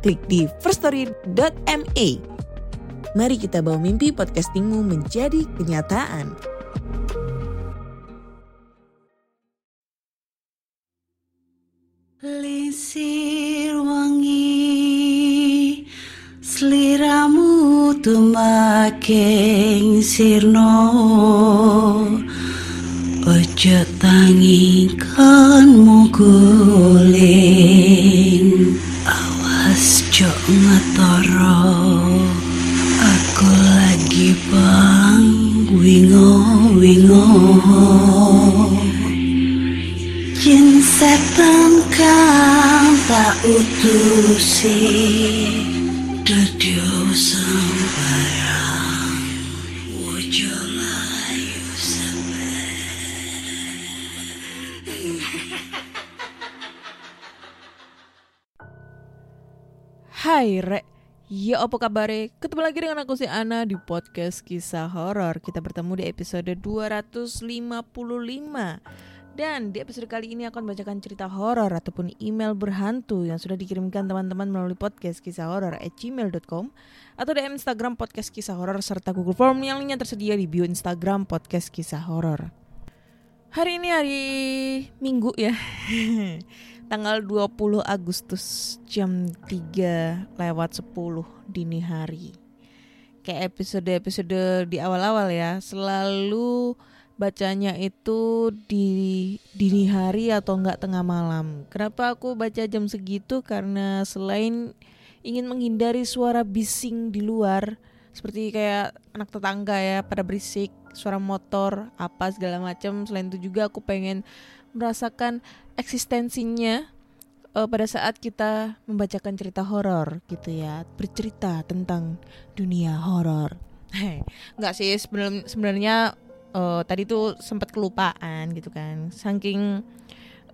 klik di firststory.me. Mari kita bawa mimpi podcastingmu menjadi kenyataan. Lisir wangi Seliramu tuh makin sirno Ojo tangikanmu guling Awas jok ngetoro Aku lagi bang wingo wingo. Jin setan kang tak utusi Hai Re, ya apa kabar? Ketemu lagi dengan aku si Ana di podcast kisah horor. Kita bertemu di episode 255. Dan di episode kali ini akan bacakan cerita horor ataupun email berhantu yang sudah dikirimkan teman-teman melalui podcast kisah horor at gmail.com atau DM Instagram podcast kisah horor serta Google Form yang linknya tersedia di bio Instagram podcast kisah horor. Hari ini hari Minggu ya. Tanggal 20 Agustus jam 3 lewat 10 dini hari. Kayak episode-episode di awal-awal ya, selalu bacanya itu di dini hari atau enggak tengah malam. Kenapa aku baca jam segitu? Karena selain ingin menghindari suara bising di luar, seperti kayak anak tetangga ya pada berisik, suara motor, apa segala macam. Selain itu juga aku pengen merasakan eksistensinya uh, pada saat kita membacakan cerita horor gitu ya, bercerita tentang dunia horor. Enggak sih sebenarnya uh, tadi tuh sempat kelupaan gitu kan saking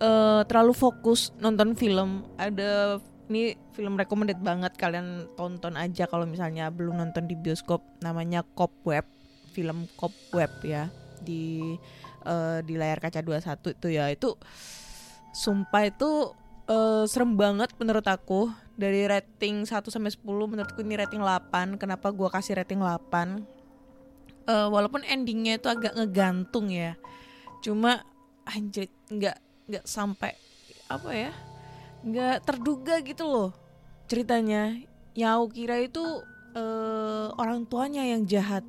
uh, terlalu fokus nonton film ada ini film recommended banget kalian tonton aja kalau misalnya belum nonton di bioskop namanya Cobweb film Cobweb ya di uh, di layar kaca 21 itu ya itu sumpah itu uh, serem banget menurut aku. Dari rating 1 sampai 10 menurutku ini rating 8 kenapa gua kasih rating 8 uh, walaupun endingnya itu agak ngegantung ya. Cuma anjir nggak nggak sampai apa ya nggak terduga gitu loh ceritanya. Yang aku kira itu uh, orang tuanya yang jahat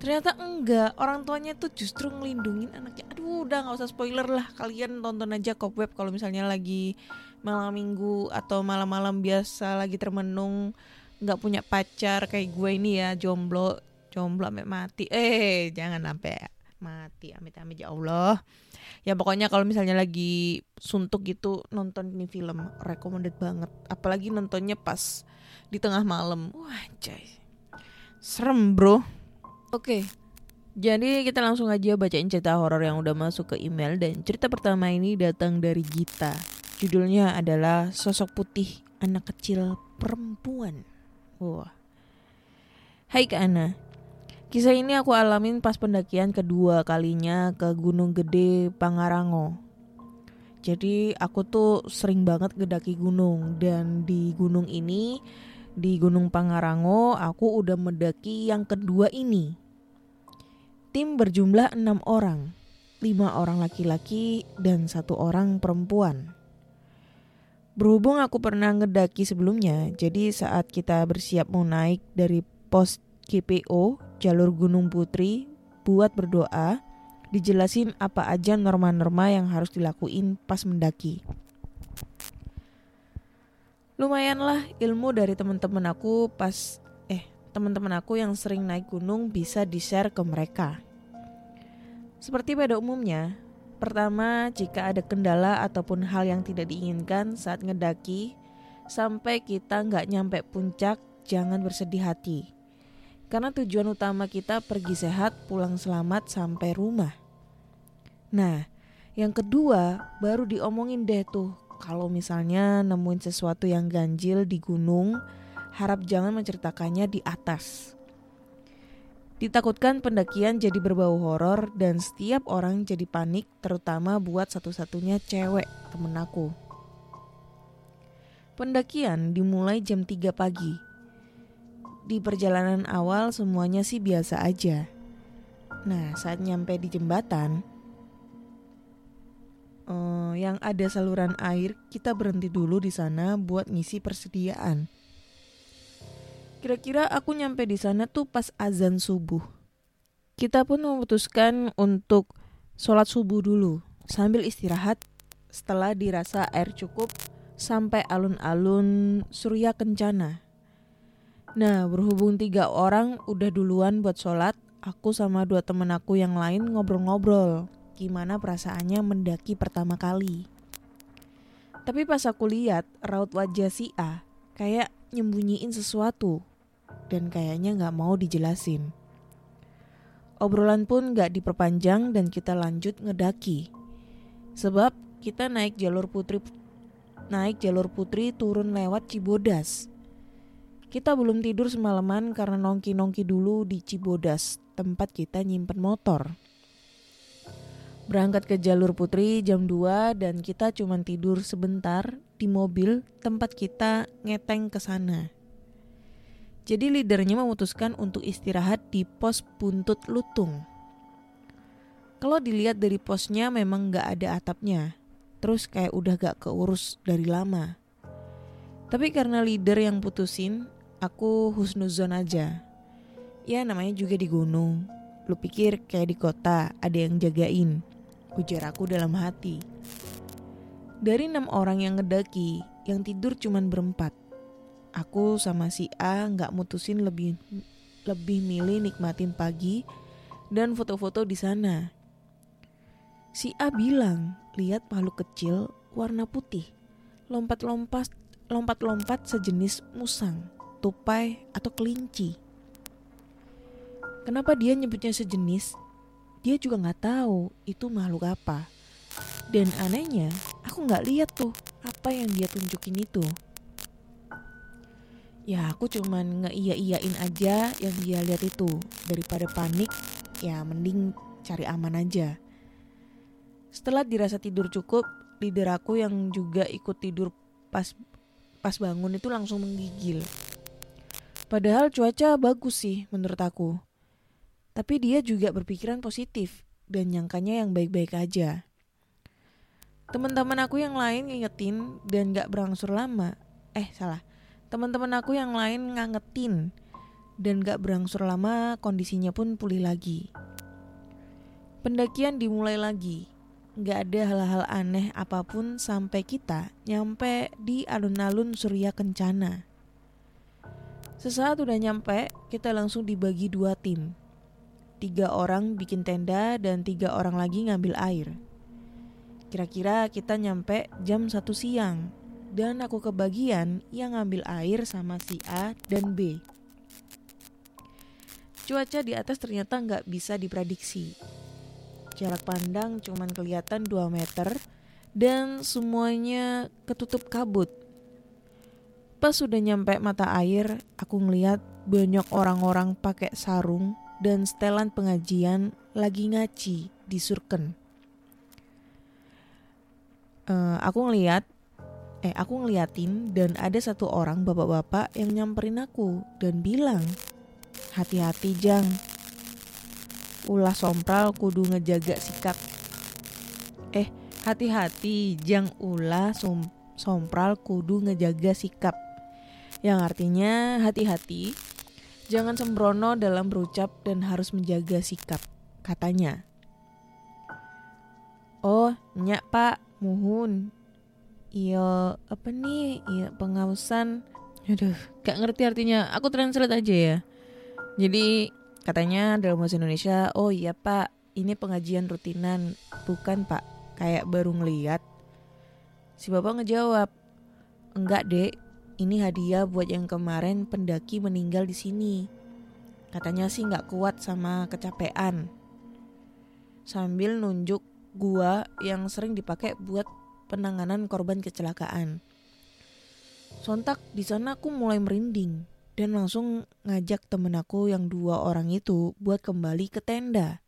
ternyata enggak. Orang tuanya tuh justru ngelindungin anaknya. Aduh udah nggak usah spoiler lah. Kalian tonton aja web kalau misalnya lagi malam minggu atau malam-malam biasa lagi termenung nggak punya pacar kayak gue ini ya jomblo jomblo sampai mati. Eh jangan sampai mati. Amit-amit ya Allah. Ya pokoknya kalau misalnya lagi suntuk gitu nonton ini film. Recommended banget. Apalagi nontonnya pas di tengah malam. Wah cay serem bro oke. Jadi kita langsung aja bacain cerita horor yang udah masuk ke email. Dan cerita pertama ini datang dari Gita. Judulnya adalah sosok putih anak kecil perempuan. Wah. Hai Kak Ana, Kisah ini aku alamin pas pendakian kedua kalinya ke Gunung Gede Pangarango. Jadi aku tuh sering banget ngedaki gunung. Dan di gunung ini di Gunung Pangarango aku udah mendaki yang kedua ini. Tim berjumlah enam orang, lima orang laki-laki dan satu orang perempuan. Berhubung aku pernah ngedaki sebelumnya, jadi saat kita bersiap mau naik dari pos GPO jalur Gunung Putri buat berdoa dijelasin apa aja norma-norma yang harus dilakuin pas mendaki. Lumayanlah ilmu dari teman-teman aku pas eh teman-teman aku yang sering naik gunung bisa di-share ke mereka. Seperti pada umumnya, pertama jika ada kendala ataupun hal yang tidak diinginkan saat ngedaki, sampai kita nggak nyampe puncak, jangan bersedih hati. Karena tujuan utama kita pergi sehat, pulang selamat sampai rumah. Nah, yang kedua baru diomongin deh tuh. Kalau misalnya nemuin sesuatu yang ganjil di gunung, harap jangan menceritakannya di atas. Ditakutkan pendakian jadi berbau horor dan setiap orang jadi panik terutama buat satu-satunya cewek temen aku. Pendakian dimulai jam 3 pagi. Di perjalanan awal semuanya sih biasa aja. Nah saat nyampe di jembatan eh, yang ada saluran air kita berhenti dulu di sana buat ngisi persediaan. Kira-kira aku nyampe di sana tuh pas azan subuh. Kita pun memutuskan untuk sholat subuh dulu sambil istirahat setelah dirasa air cukup sampai alun-alun Surya Kencana. Nah, berhubung tiga orang udah duluan buat sholat, aku sama dua temen aku yang lain ngobrol-ngobrol. Gimana perasaannya mendaki pertama kali. Tapi pas aku lihat raut wajah si A, kayak nyembunyiin sesuatu dan kayaknya nggak mau dijelasin. Obrolan pun nggak diperpanjang dan kita lanjut ngedaki. Sebab kita naik jalur putri naik jalur putri turun lewat Cibodas. Kita belum tidur semalaman karena nongki-nongki dulu di Cibodas, tempat kita nyimpen motor. Berangkat ke jalur putri jam 2 dan kita cuma tidur sebentar di mobil tempat kita ngeteng ke sana. Jadi leadernya memutuskan untuk istirahat di pos buntut lutung. Kalau dilihat dari posnya memang gak ada atapnya, terus kayak udah gak keurus dari lama. Tapi karena leader yang putusin, aku husnuzon aja. Ya namanya juga di gunung. Lu pikir kayak di kota ada yang jagain. Ujar aku dalam hati. Dari enam orang yang ngedaki, yang tidur cuman berempat aku sama si A nggak mutusin lebih lebih milih nikmatin pagi dan foto-foto di sana. Si A bilang lihat makhluk kecil warna putih lompat-lompat lompat-lompat sejenis musang, tupai atau kelinci. Kenapa dia nyebutnya sejenis? Dia juga nggak tahu itu makhluk apa. Dan anehnya, aku nggak lihat tuh apa yang dia tunjukin itu ya aku cuman ngeiya-iyain aja yang dia lihat itu. Daripada panik ya mending cari aman aja. Setelah dirasa tidur cukup leader aku yang juga ikut tidur pas pas bangun itu langsung menggigil. Padahal cuaca bagus sih menurut aku. Tapi dia juga berpikiran positif dan nyangkanya yang baik-baik aja. Teman-teman aku yang lain ngingetin dan gak berangsur lama. Eh salah Teman-teman aku yang lain ngangetin dan gak berangsur lama kondisinya pun pulih lagi. Pendakian dimulai lagi. Gak ada hal-hal aneh apa pun sampai kita nyampe di alun-alun Surya Kencana. Sesaat udah nyampe, kita langsung dibagi dua tim. Tiga orang bikin tenda dan tiga orang lagi ngambil air. Kira-kira kita nyampe jam satu siang dan aku kebagian yang ngambil air sama si A dan B. Cuaca di atas ternyata nggak bisa diprediksi. Jarak pandang cuman kelihatan 2 meter dan semuanya ketutup kabut. Pas sudah nyampe mata air, aku ngeliat banyak orang-orang pakai sarung dan setelan pengajian lagi ngaci di surken. Uh, aku ngeliat eh aku ngeliatin dan ada satu orang bapak-bapak yang nyamperin aku dan bilang, hati-hati jang, ulah sompral kudu ngejaga sikap. Eh, hati-hati jang ulah som sompral kudu ngejaga sikap. Yang artinya hati-hati, jangan sembrono dalam berucap dan harus menjaga sikap, katanya. Oh, nyak pak, muhun, Iya apa nih? Iya pengawasan aduh gak ngerti artinya. Aku translate aja ya. Jadi katanya dalam bahasa Indonesia oh iya pak ini pengajian rutinan. Bukan pak. Kayak baru ngeliat. Si bapak ngejawab enggak dek. Ini hadiah buat yang kemarin pendaki meninggal di sini. Katanya sih nggak kuat sama kecapean. Sambil nunjuk gua yang sering dipakai buat penanganan korban kecelakaan. Sontak di sana aku mulai merinding dan langsung ngajak temen aku yang dua orang itu buat kembali ke tenda.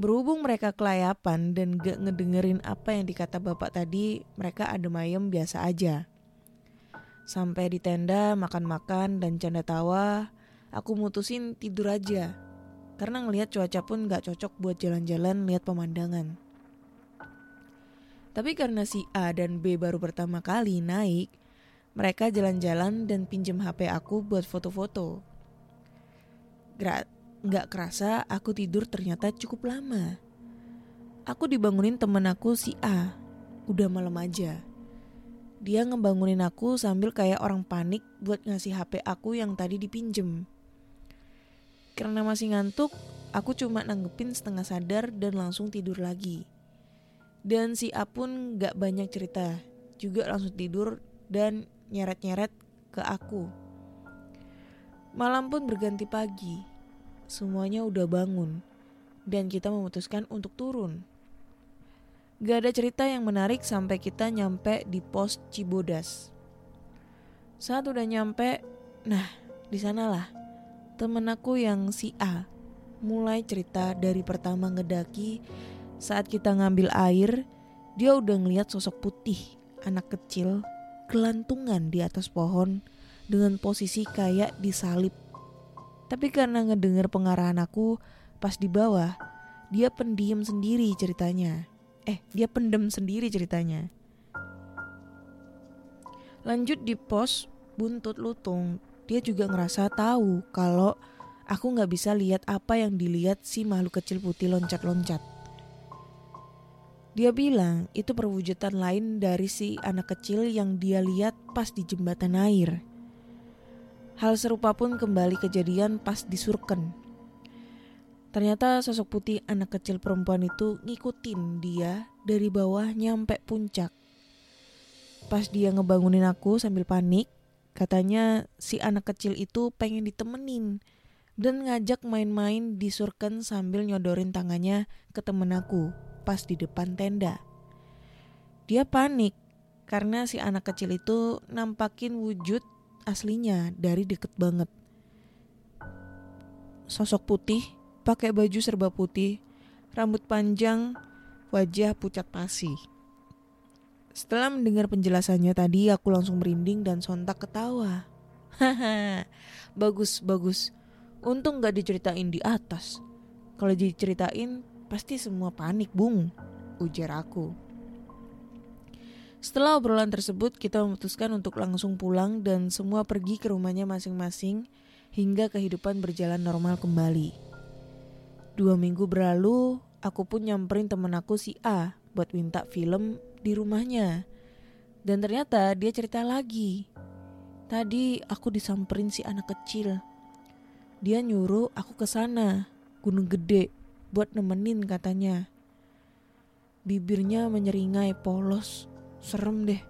Berhubung mereka kelayapan dan gak ngedengerin apa yang dikata bapak tadi, mereka adem ayem biasa aja. Sampai di tenda makan-makan dan canda tawa, aku mutusin tidur aja. Karena ngelihat cuaca pun gak cocok buat jalan-jalan lihat pemandangan. Tapi karena si A dan B baru pertama kali naik, mereka jalan-jalan dan pinjem HP aku buat foto-foto. Nggak kerasa aku tidur ternyata cukup lama. Aku dibangunin temen aku si A. Udah malam aja. Dia ngebangunin aku sambil kayak orang panik buat ngasih HP aku yang tadi dipinjem. Karena masih ngantuk, aku cuma nanggepin setengah sadar dan langsung tidur lagi. Dan si A pun gak banyak cerita, juga langsung tidur dan nyeret-nyeret ke aku. Malam pun berganti pagi semuanya udah bangun, dan kita memutuskan untuk turun. Gak ada cerita yang menarik sampai kita nyampe di pos Cibodas. Saat udah nyampe, nah di sanalah temen aku yang si A mulai cerita dari pertama ngedaki saat kita ngambil air, dia udah ngeliat sosok putih anak kecil gelantungan di atas pohon dengan posisi kayak disalib tapi karena ngedenger pengarahan aku pas di bawah, dia pendiam sendiri ceritanya. Eh, dia pendem sendiri ceritanya. Lanjut di pos buntut lutung, dia juga ngerasa tahu kalau aku nggak bisa lihat apa yang dilihat si makhluk kecil putih loncat-loncat. Dia bilang itu perwujudan lain dari si anak kecil yang dia lihat pas di jembatan air. Hal serupa pun kembali kejadian pas di Surken. Ternyata sosok putih anak kecil perempuan itu ngikutin dia dari bawah nyampe puncak. Pas dia ngebangunin aku sambil panik, katanya si anak kecil itu pengen ditemenin dan ngajak main-main di Surken sambil nyodorin tangannya ke temen aku pas di depan tenda. Dia panik karena si anak kecil itu nampakin wujud aslinya dari deket banget. Sosok putih, pakai baju serba putih, rambut panjang, wajah pucat pasi. Setelah mendengar penjelasannya tadi, aku langsung merinding dan sontak ketawa. Haha, bagus, bagus. Untung gak diceritain di atas. Kalau diceritain, pasti semua panik, bung. Ujar aku. Setelah obrolan tersebut, kita memutuskan untuk langsung pulang dan semua pergi ke rumahnya masing-masing hingga kehidupan berjalan normal kembali. Dua minggu berlalu, aku pun nyamperin temen aku si A buat minta film di rumahnya. Dan ternyata dia cerita lagi. Tadi aku disamperin si anak kecil. Dia nyuruh aku ke sana, Gunung Gede, buat nemenin katanya. Bibirnya menyeringai polos serem deh.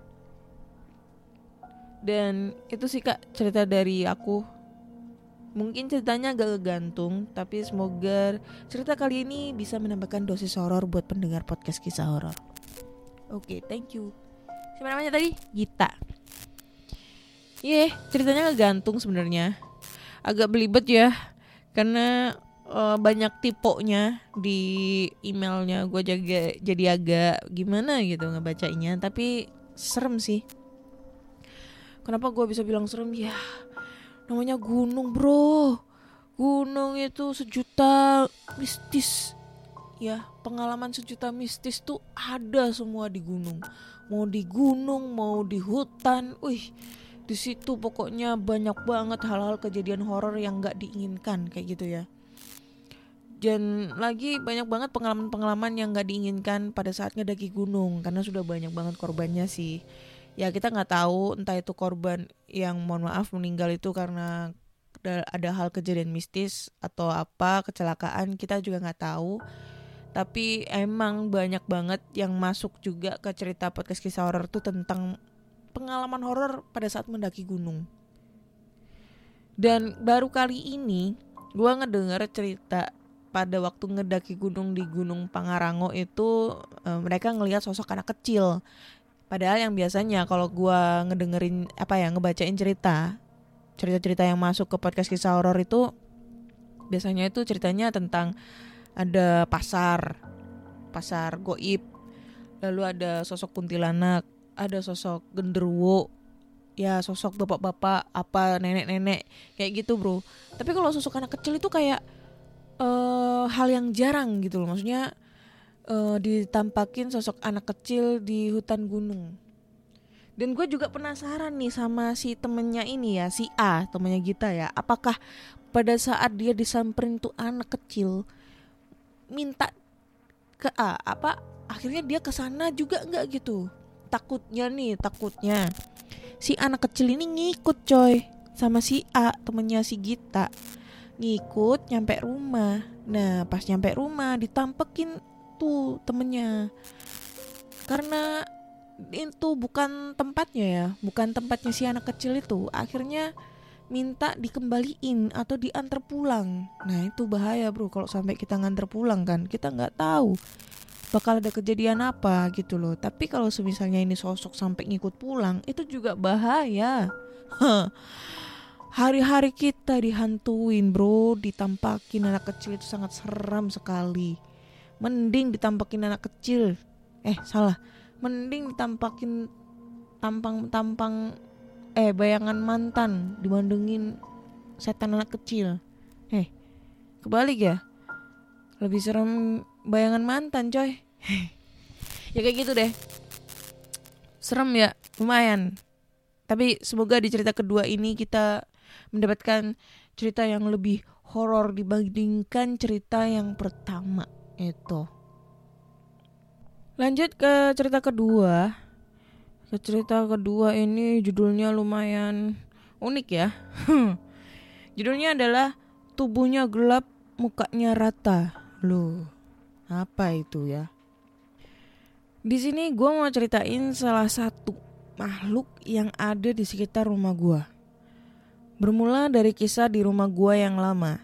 Dan itu sih kak cerita dari aku. Mungkin ceritanya agak gantung tapi semoga cerita kali ini bisa menambahkan dosis horor buat pendengar podcast kisah horor. Oke okay, thank you. Siapa namanya tadi? Gita. Iya, yeah, ceritanya gantung sebenarnya. Agak belibet ya, karena uh, banyak tipoknya di emailnya. Gue jaga jadi agak gimana gitu ngebacainya tapi serem sih. Kenapa gue bisa bilang serem? Ya namanya gunung bro. Gunung itu sejuta mistis. Ya pengalaman sejuta mistis tuh ada semua di gunung. Mau di gunung mau di hutan. Wih di situ pokoknya banyak banget hal-hal kejadian horor yang nggak diinginkan kayak gitu ya dan lagi banyak banget pengalaman-pengalaman yang gak diinginkan pada saat ngedaki gunung karena sudah banyak banget korbannya sih ya kita nggak tahu entah itu korban yang mohon maaf meninggal itu karena ada hal kejadian mistis atau apa kecelakaan kita juga nggak tahu tapi emang banyak banget yang masuk juga ke cerita podcast kisah horor tuh tentang pengalaman horor pada saat mendaki gunung. Dan baru kali ini gue ngedenger cerita pada waktu ngedaki gunung di Gunung Pangarango itu eh, mereka ngelihat sosok anak kecil. Padahal yang biasanya kalau gue ngedengerin apa ya ngebacain cerita cerita-cerita yang masuk ke podcast kisah horor itu biasanya itu ceritanya tentang ada pasar pasar goib lalu ada sosok kuntilanak ada sosok genderuwo ya sosok bapak-bapak apa nenek-nenek kayak gitu bro tapi kalau sosok anak kecil itu kayak eh hal yang jarang gitu loh. Maksudnya eh, ditampakin sosok anak kecil di hutan gunung. Dan gue juga penasaran nih sama si temennya ini ya si A temennya Gita ya. Apakah pada saat dia disamperin tuh anak kecil minta ke A apa akhirnya dia ke sana juga nggak gitu? Takutnya nih takutnya. Si anak kecil ini ngikut coy sama si A temennya si Gita ngikut nyampe rumah. Nah pas nyampe rumah ditampekin tuh temennya. Karena itu bukan tempatnya ya bukan tempatnya si anak kecil itu. Akhirnya minta dikembaliin atau diantar pulang. Nah itu bahaya bro kalau sampai kita nganter pulang kan. Kita nggak tahu bakal ada kejadian apa gitu loh. Tapi kalau semisalnya ini sosok sampai ngikut pulang itu juga bahaya. Hari-hari kita dihantuin bro. Ditampakin anak kecil itu sangat seram sekali. Mending ditampakin anak kecil. Eh salah. Mending ditampakin tampang-tampang eh bayangan mantan dibandingin setan anak kecil. Eh kebalik ya? Lebih serem bayangan mantan coy. Ya kayak gitu deh. Serem ya? Lumayan. Tapi semoga di cerita kedua ini kita mendapatkan cerita yang lebih horor dibandingkan cerita yang pertama itu. Lanjut ke cerita kedua. Ke cerita kedua ini judulnya lumayan unik ya. Judulnya adalah tubuhnya gelap mukanya rata. Loh apa itu ya? Di sini gue mau ceritain salah satu makhluk yang ada di sekitar rumah gue bermula dari kisah di rumah gue yang lama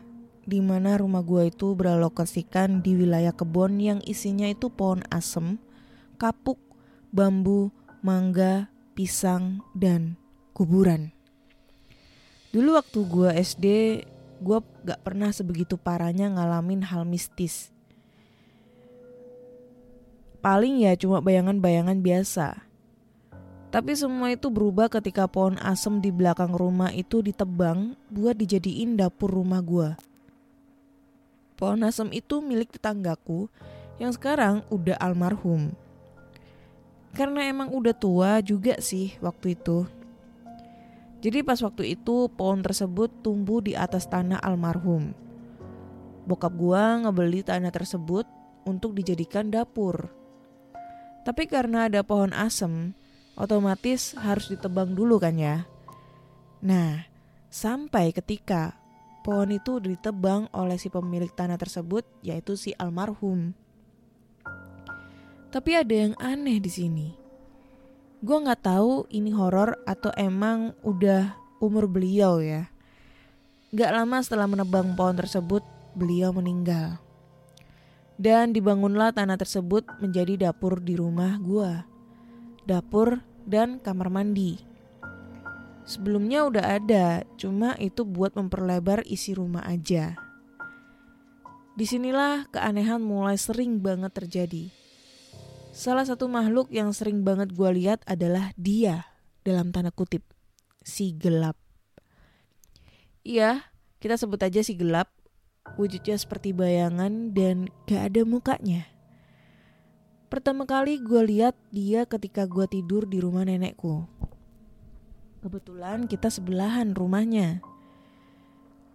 di mana rumah gue itu beralokasikan di wilayah kebun yang isinya itu pohon asem, kapuk, bambu, mangga, pisang, dan kuburan. Dulu waktu gue SD, gue gak pernah sebegitu parahnya ngalamin hal mistis. Paling ya cuma bayangan-bayangan biasa. Tapi semua itu berubah ketika pohon asem di belakang rumah itu ditebang buat dijadiin dapur rumah gue. Pohon asem itu milik tetanggaku yang sekarang udah almarhum. Karena emang udah tua juga sih waktu itu. Jadi pas waktu itu pohon tersebut tumbuh di atas tanah almarhum. Bokap gua ngebeli tanah tersebut untuk dijadikan dapur. Tapi karena ada pohon asem, otomatis harus ditebang dulu kan ya. Nah, sampai ketika pohon itu ditebang oleh si pemilik tanah tersebut, yaitu si almarhum. Tapi ada yang aneh di sini. Gue nggak tahu ini horor atau emang udah umur beliau ya. Gak lama setelah menebang pohon tersebut, beliau meninggal. Dan dibangunlah tanah tersebut menjadi dapur di rumah gue. Dapur dan kamar mandi. Sebelumnya udah ada, cuma itu buat memperlebar isi rumah aja. Di sinilah keanehan mulai sering banget terjadi. Salah satu makhluk yang sering banget gue lihat adalah dia, dalam tanda kutip, si gelap. Iya, kita sebut aja si gelap, wujudnya seperti bayangan dan gak ada mukanya. Pertama kali gue lihat dia ketika gue tidur di rumah nenekku. Kebetulan kita sebelahan rumahnya.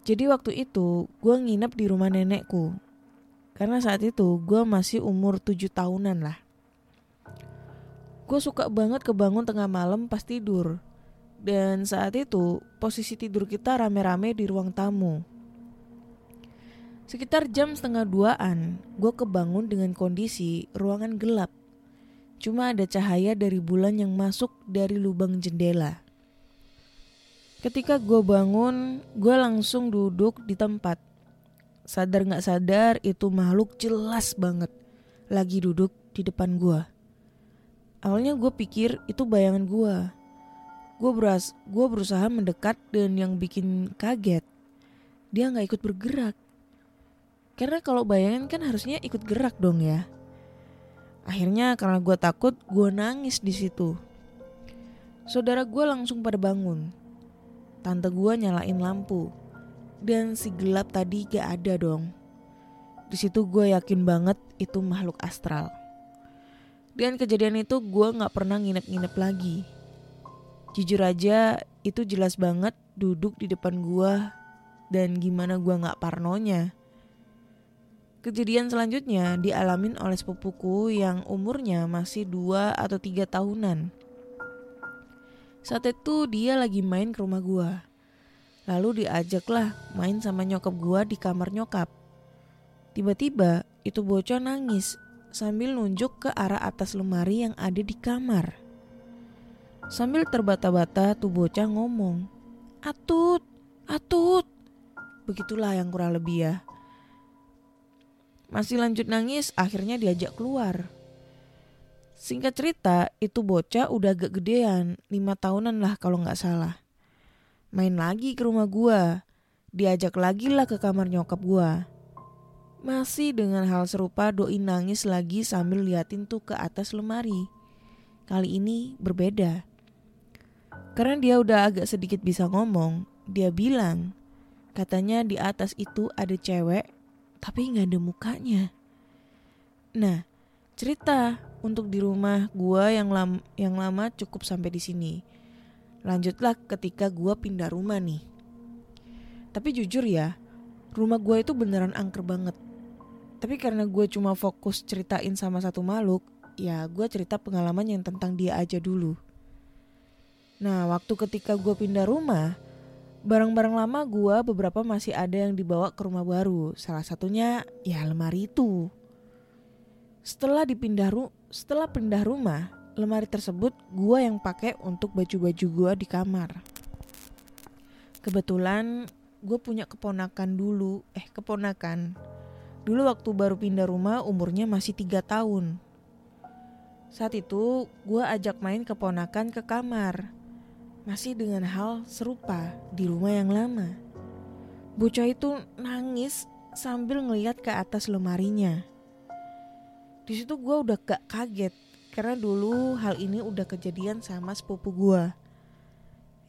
Jadi waktu itu gue nginep di rumah nenekku. Karena saat itu gue masih umur 7 tahunan lah. Gue suka banget kebangun tengah malam pas tidur. Dan saat itu posisi tidur kita rame-rame di ruang tamu. Sekitar jam setengah duaan, gue kebangun dengan kondisi ruangan gelap. Cuma ada cahaya dari bulan yang masuk dari lubang jendela. Ketika gue bangun, gue langsung duduk di tempat. Sadar gak sadar itu makhluk jelas banget lagi duduk di depan gue. Awalnya gue pikir itu bayangan gue. Gue beras, gue berusaha mendekat dan yang bikin kaget, dia nggak ikut bergerak. Karena kalau bayangan kan harusnya ikut gerak dong ya. Akhirnya karena gue takut, gue nangis di situ. Saudara gue langsung pada bangun. Tante gue nyalain lampu. Dan si gelap tadi gak ada dong. Di situ gue yakin banget itu makhluk astral. Dan kejadian itu gue gak pernah nginep-nginep lagi. Jujur aja itu jelas banget duduk di depan gue dan gimana gue gak parnonya. Kejadian selanjutnya dialamin oleh sepupuku yang umurnya masih dua atau tiga tahunan. Saat itu dia lagi main ke rumah gua. Lalu diajaklah main sama nyokap gua di kamar nyokap. Tiba-tiba itu bocah nangis sambil nunjuk ke arah atas lemari yang ada di kamar. Sambil terbata-bata tuh bocah ngomong, Atut, atut. Begitulah yang kurang lebih ya. Masih lanjut nangis, akhirnya diajak keluar. Singkat cerita, itu bocah udah agak gedean, lima tahunan lah kalau nggak salah. Main lagi ke rumah gua, diajak lagi lah ke kamar nyokap gua. Masih dengan hal serupa doi nangis lagi sambil liatin tuh ke atas lemari. Kali ini berbeda. Karena dia udah agak sedikit bisa ngomong, dia bilang, katanya di atas itu ada cewek tapi nggak ada mukanya. Nah, cerita untuk di rumah gua yang lam yang lama cukup sampai di sini. Lanjutlah ketika gua pindah rumah nih. Tapi jujur ya, rumah gua itu beneran angker banget. Tapi karena gue cuma fokus ceritain sama satu makhluk, ya gue cerita pengalaman yang tentang dia aja dulu. Nah, waktu ketika gue pindah rumah, Barang-barang lama gua beberapa masih ada yang dibawa ke rumah baru. Salah satunya ya lemari itu. Setelah dipindah ru setelah pindah rumah, lemari tersebut gua yang pakai untuk baju-baju gua di kamar. Kebetulan gue punya keponakan dulu, eh keponakan. Dulu waktu baru pindah rumah umurnya masih tiga tahun. Saat itu gue ajak main keponakan ke kamar masih dengan hal serupa di rumah yang lama. Bocah itu nangis sambil ngeliat ke atas lemarinya. Di situ gue udah gak kaget karena dulu hal ini udah kejadian sama sepupu gue.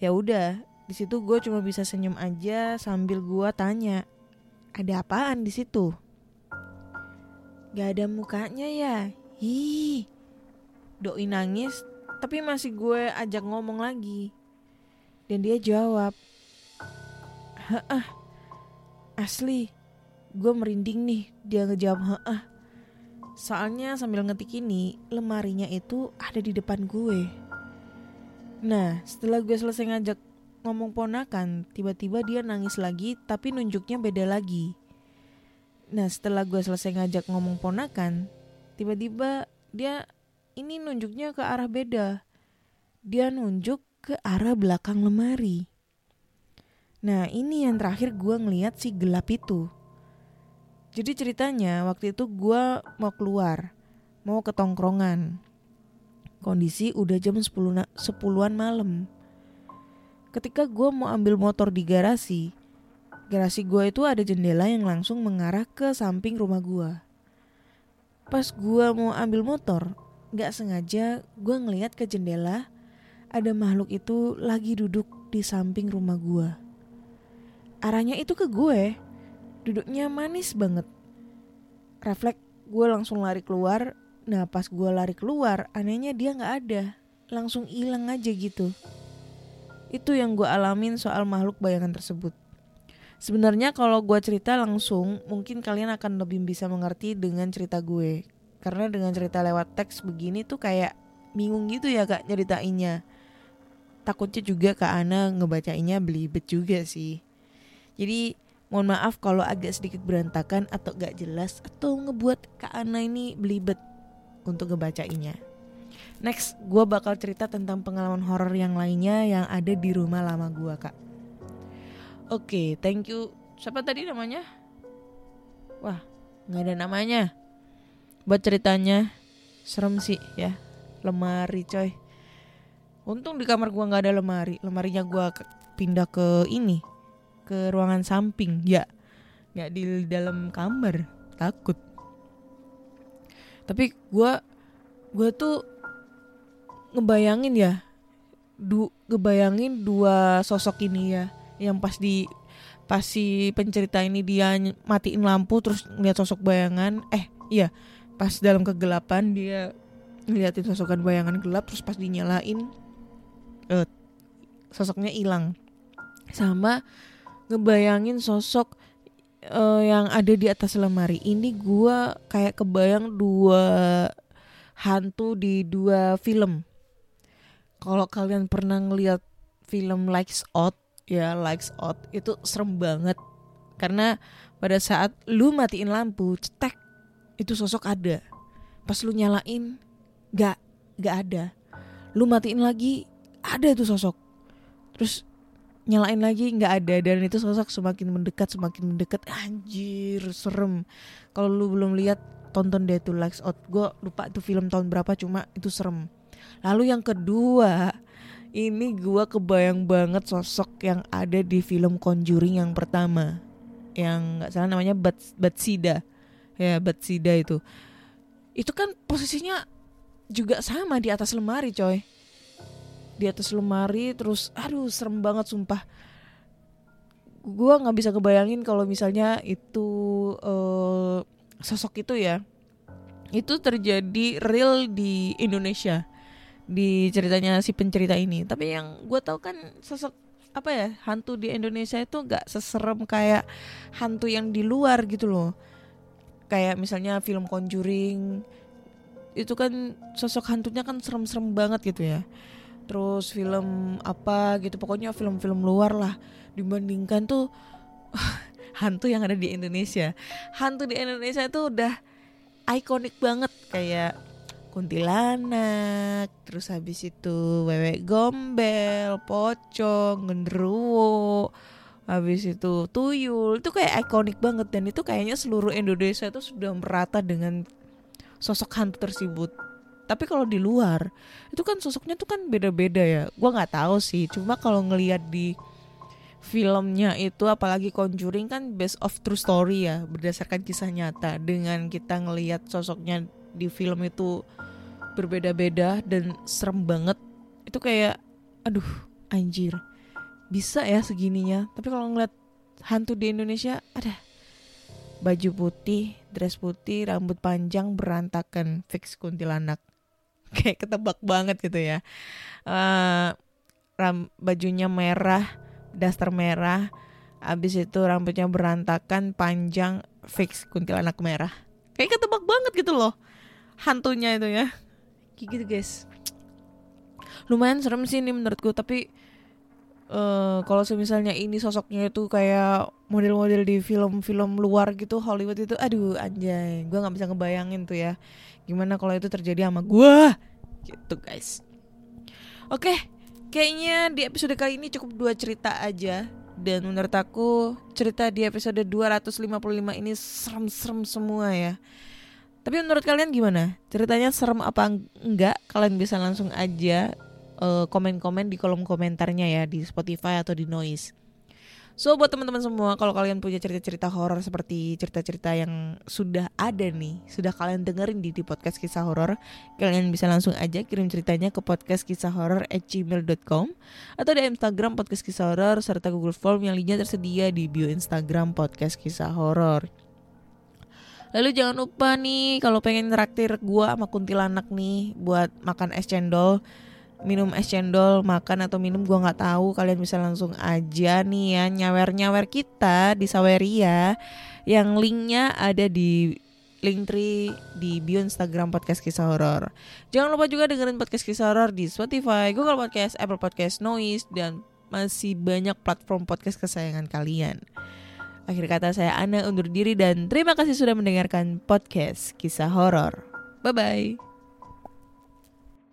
Ya udah, di situ gue cuma bisa senyum aja sambil gue tanya, ada apaan di situ? Gak ada mukanya ya? Hi, doi nangis, tapi masih gue ajak ngomong lagi. Dan dia jawab, Heeh, asli, gue merinding nih dia ngejawab heeh. Soalnya sambil ngetik ini, lemarinya itu ada di depan gue. Nah, setelah gue selesai ngajak ngomong ponakan, tiba-tiba dia nangis lagi tapi nunjuknya beda lagi. Nah, setelah gue selesai ngajak ngomong ponakan, tiba-tiba dia ini nunjuknya ke arah beda. Dia nunjuk ke arah belakang lemari. Nah ini yang terakhir gue ngeliat si gelap itu. Jadi ceritanya waktu itu gue mau keluar, mau ke tongkrongan. Kondisi udah jam 10 10-an malam. Ketika gue mau ambil motor di garasi, garasi gue itu ada jendela yang langsung mengarah ke samping rumah gue. Pas gue mau ambil motor, gak sengaja gue ngeliat ke jendela ada makhluk itu lagi duduk di samping rumah gua. Arahnya itu ke gue, duduknya manis banget. Refleks gue langsung lari keluar. Nah pas gue lari keluar, anehnya dia nggak ada, langsung hilang aja gitu. Itu yang gue alamin soal makhluk bayangan tersebut. Sebenarnya kalau gue cerita langsung, mungkin kalian akan lebih bisa mengerti dengan cerita gue. Karena dengan cerita lewat teks begini tuh kayak bingung gitu ya kak nyeritainnya takutnya juga Kak Ana ngebacainnya belibet juga sih. Jadi mohon maaf kalau agak sedikit berantakan atau gak jelas atau ngebuat Kak Ana ini belibet untuk ngebacainnya. Next, gue bakal cerita tentang pengalaman horor yang lainnya yang ada di rumah lama gue kak. Oke, thank you. Siapa tadi namanya? Wah, nggak ada namanya. Buat ceritanya, serem sih ya. Lemari coy. Untung di kamar gua nggak ada lemari. Lemarinya gua ke- pindah ke ini, ke ruangan samping. Ya, nggak di dalam kamar. Takut. Tapi gua, gua tuh ngebayangin ya, du, ngebayangin dua sosok ini ya, yang pas di pas si pencerita ini dia matiin lampu terus ngeliat sosok bayangan. Eh, iya, pas dalam kegelapan dia ngeliatin sosokan bayangan gelap terus pas dinyalain eh, sosoknya hilang. Sama ngebayangin sosok eh, yang ada di atas lemari. Ini gua kayak kebayang dua hantu di dua film. Kalau kalian pernah ngeliat film Lights Out ya Lights Out itu serem banget. Karena pada saat lu matiin lampu cetek itu sosok ada. Pas lu nyalain nggak nggak ada. Lu matiin lagi ada tuh sosok. Terus nyalain lagi nggak ada. Dan itu sosok semakin mendekat semakin mendekat. Anjir serem. Kalau lu belum lihat tonton deh tuh Lights Out. Gue lupa tuh film tahun berapa cuma itu serem. Lalu yang kedua ini gua kebayang banget sosok yang ada di film Conjuring yang pertama. Yang nggak salah namanya Bat Batsida. Ya Batsida itu. Itu kan posisinya juga sama di atas lemari coy di atas lemari terus aduh serem banget sumpah. Gua nggak bisa kebayangin kalau misalnya itu eh, sosok itu ya itu terjadi real di Indonesia di ceritanya si pencerita ini. Tapi yang gue tahu kan sosok apa ya hantu di Indonesia itu nggak seserem kayak hantu yang di luar gitu loh. Kayak misalnya film Conjuring itu kan sosok hantunya kan serem-serem banget gitu ya terus film apa gitu pokoknya film-film luar lah. Dibandingkan tuh hantu yang ada di Indonesia. Hantu di Indonesia itu udah ikonik banget. Kayak kuntilanak, terus habis itu wewe gombel, pocong, genderuwo, habis itu tuyul, itu kayak ikonik banget dan itu kayaknya seluruh Indonesia itu sudah merata dengan sosok hantu tersebut. Tapi kalau di luar itu kan sosoknya tuh kan beda-beda ya. Gua nggak tahu sih, cuma kalau ngelihat di filmnya itu apalagi Conjuring kan based of true story ya berdasarkan kisah nyata. Dengan kita ngelihat sosoknya di film itu berbeda-beda dan serem banget itu kayak aduh anjir. Bisa ya segininya. Tapi kalau ngeliat hantu di Indonesia ada baju putih dress putih rambut panjang berantakan. Fix kuntilanak kayak ketebak banget gitu ya. Eh, ram bajunya merah daster merah abis itu rambutnya berantakan panjang fix kuntilanak merah. Kayak ketebak banget gitu loh hantunya itu ya. Kayak gitu guys. Lumayan serem sih ini menurutku tapi eh kalau misalnya ini sosoknya itu kayak model-model di film-film luar gitu Hollywood itu aduh anjay. Gue nggak bisa ngebayangin tuh ya gimana kalau itu terjadi sama gue gitu guys oke kayaknya di episode kali ini cukup dua cerita aja dan menurut aku cerita di episode 255 ini serem-serem semua ya tapi menurut kalian gimana? Ceritanya serem apa eng- enggak? Kalian bisa langsung aja eh, komen-komen di kolom komentarnya ya di Spotify atau di Noise. So buat teman-teman semua, kalau kalian punya cerita-cerita horor seperti cerita-cerita yang sudah ada nih, sudah kalian dengerin di, di podcast kisah horor, kalian bisa langsung aja kirim ceritanya ke podcast kisah horor at gmail.com atau di Instagram podcast kisah horor serta Google Form yang linknya tersedia di bio Instagram podcast kisah horor. Lalu jangan lupa nih kalau pengen traktir gua sama kuntilanak nih buat makan es cendol, minum es cendol, makan atau minum gua nggak tahu. Kalian bisa langsung aja nih ya nyawer-nyawer kita di Saweria yang linknya ada di Linktree di bio Instagram podcast kisah horor. Jangan lupa juga dengerin podcast kisah horor di Spotify, Google Podcast, Apple Podcast, Noise dan masih banyak platform podcast kesayangan kalian. Akhir kata saya Ana undur diri dan terima kasih sudah mendengarkan podcast kisah horor. Bye bye.